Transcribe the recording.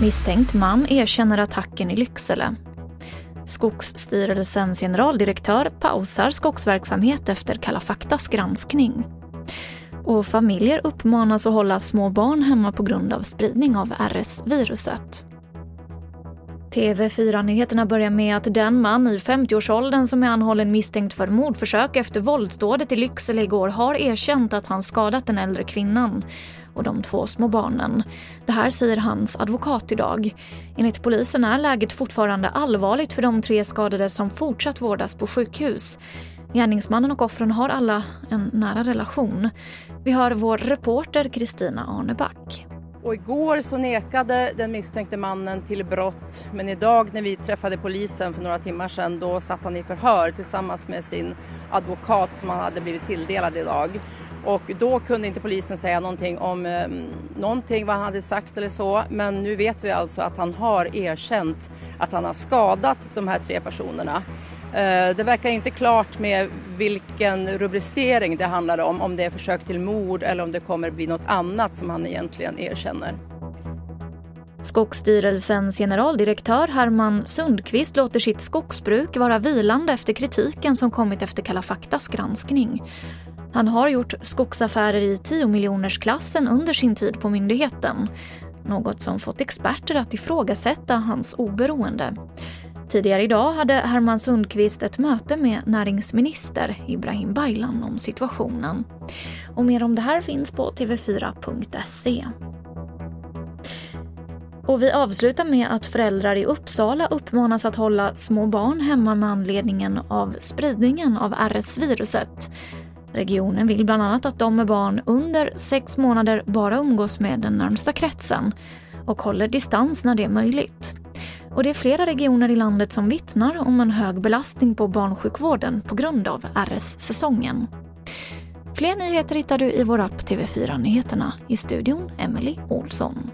Misstänkt man erkänner attacken i Lycksele. Skogsstyrelsens generaldirektör pausar skogsverksamhet efter Kalla faktas granskning. Och familjer uppmanas att hålla små barn hemma på grund av spridning av RS-viruset. TV4-nyheterna börjar med att den man i 50-årsåldern som är anhållen misstänkt för mordförsök efter våldsdådet i Lycksele igår har erkänt att han skadat den äldre kvinnan och de två små barnen. Det här säger hans advokat idag. Enligt polisen är läget fortfarande allvarligt för de tre skadade som fortsatt vårdas på sjukhus. Gärningsmannen och offren har alla en nära relation. Vi hör vår reporter Kristina Arneback. Och igår så nekade den misstänkte mannen till brott men idag när vi träffade polisen för några timmar sedan då satt han i förhör tillsammans med sin advokat som han hade blivit tilldelad idag. Och då kunde inte polisen säga någonting om eh, någonting vad han hade sagt eller så. Men nu vet vi alltså att han har erkänt att han har skadat de här tre personerna. Eh, det verkar inte klart med vilken rubricering det handlar om, om det är försök till mord eller om det kommer bli något annat som han egentligen erkänner. Skogsstyrelsens generaldirektör Herman Sundqvist låter sitt skogsbruk vara vilande efter kritiken som kommit efter Kalla faktas granskning. Han har gjort skogsaffärer i 10 miljonersklassen under sin tid på myndigheten. Något som fått experter att ifrågasätta hans oberoende. Tidigare idag hade Herman Sundqvist ett möte med näringsminister Ibrahim Baylan om situationen. Och mer om det här finns på tv4.se. Och vi avslutar med att föräldrar i Uppsala uppmanas att hålla små barn hemma med anledningen av spridningen av RS-viruset. Regionen vill bland annat att de med barn under sex månader bara umgås med den närmsta kretsen och håller distans när det är möjligt. Och det är flera regioner i landet som vittnar om en hög belastning på barnsjukvården på grund av RS-säsongen. Fler nyheter hittar du i vår app TV4 Nyheterna. I studion Emily Olsson.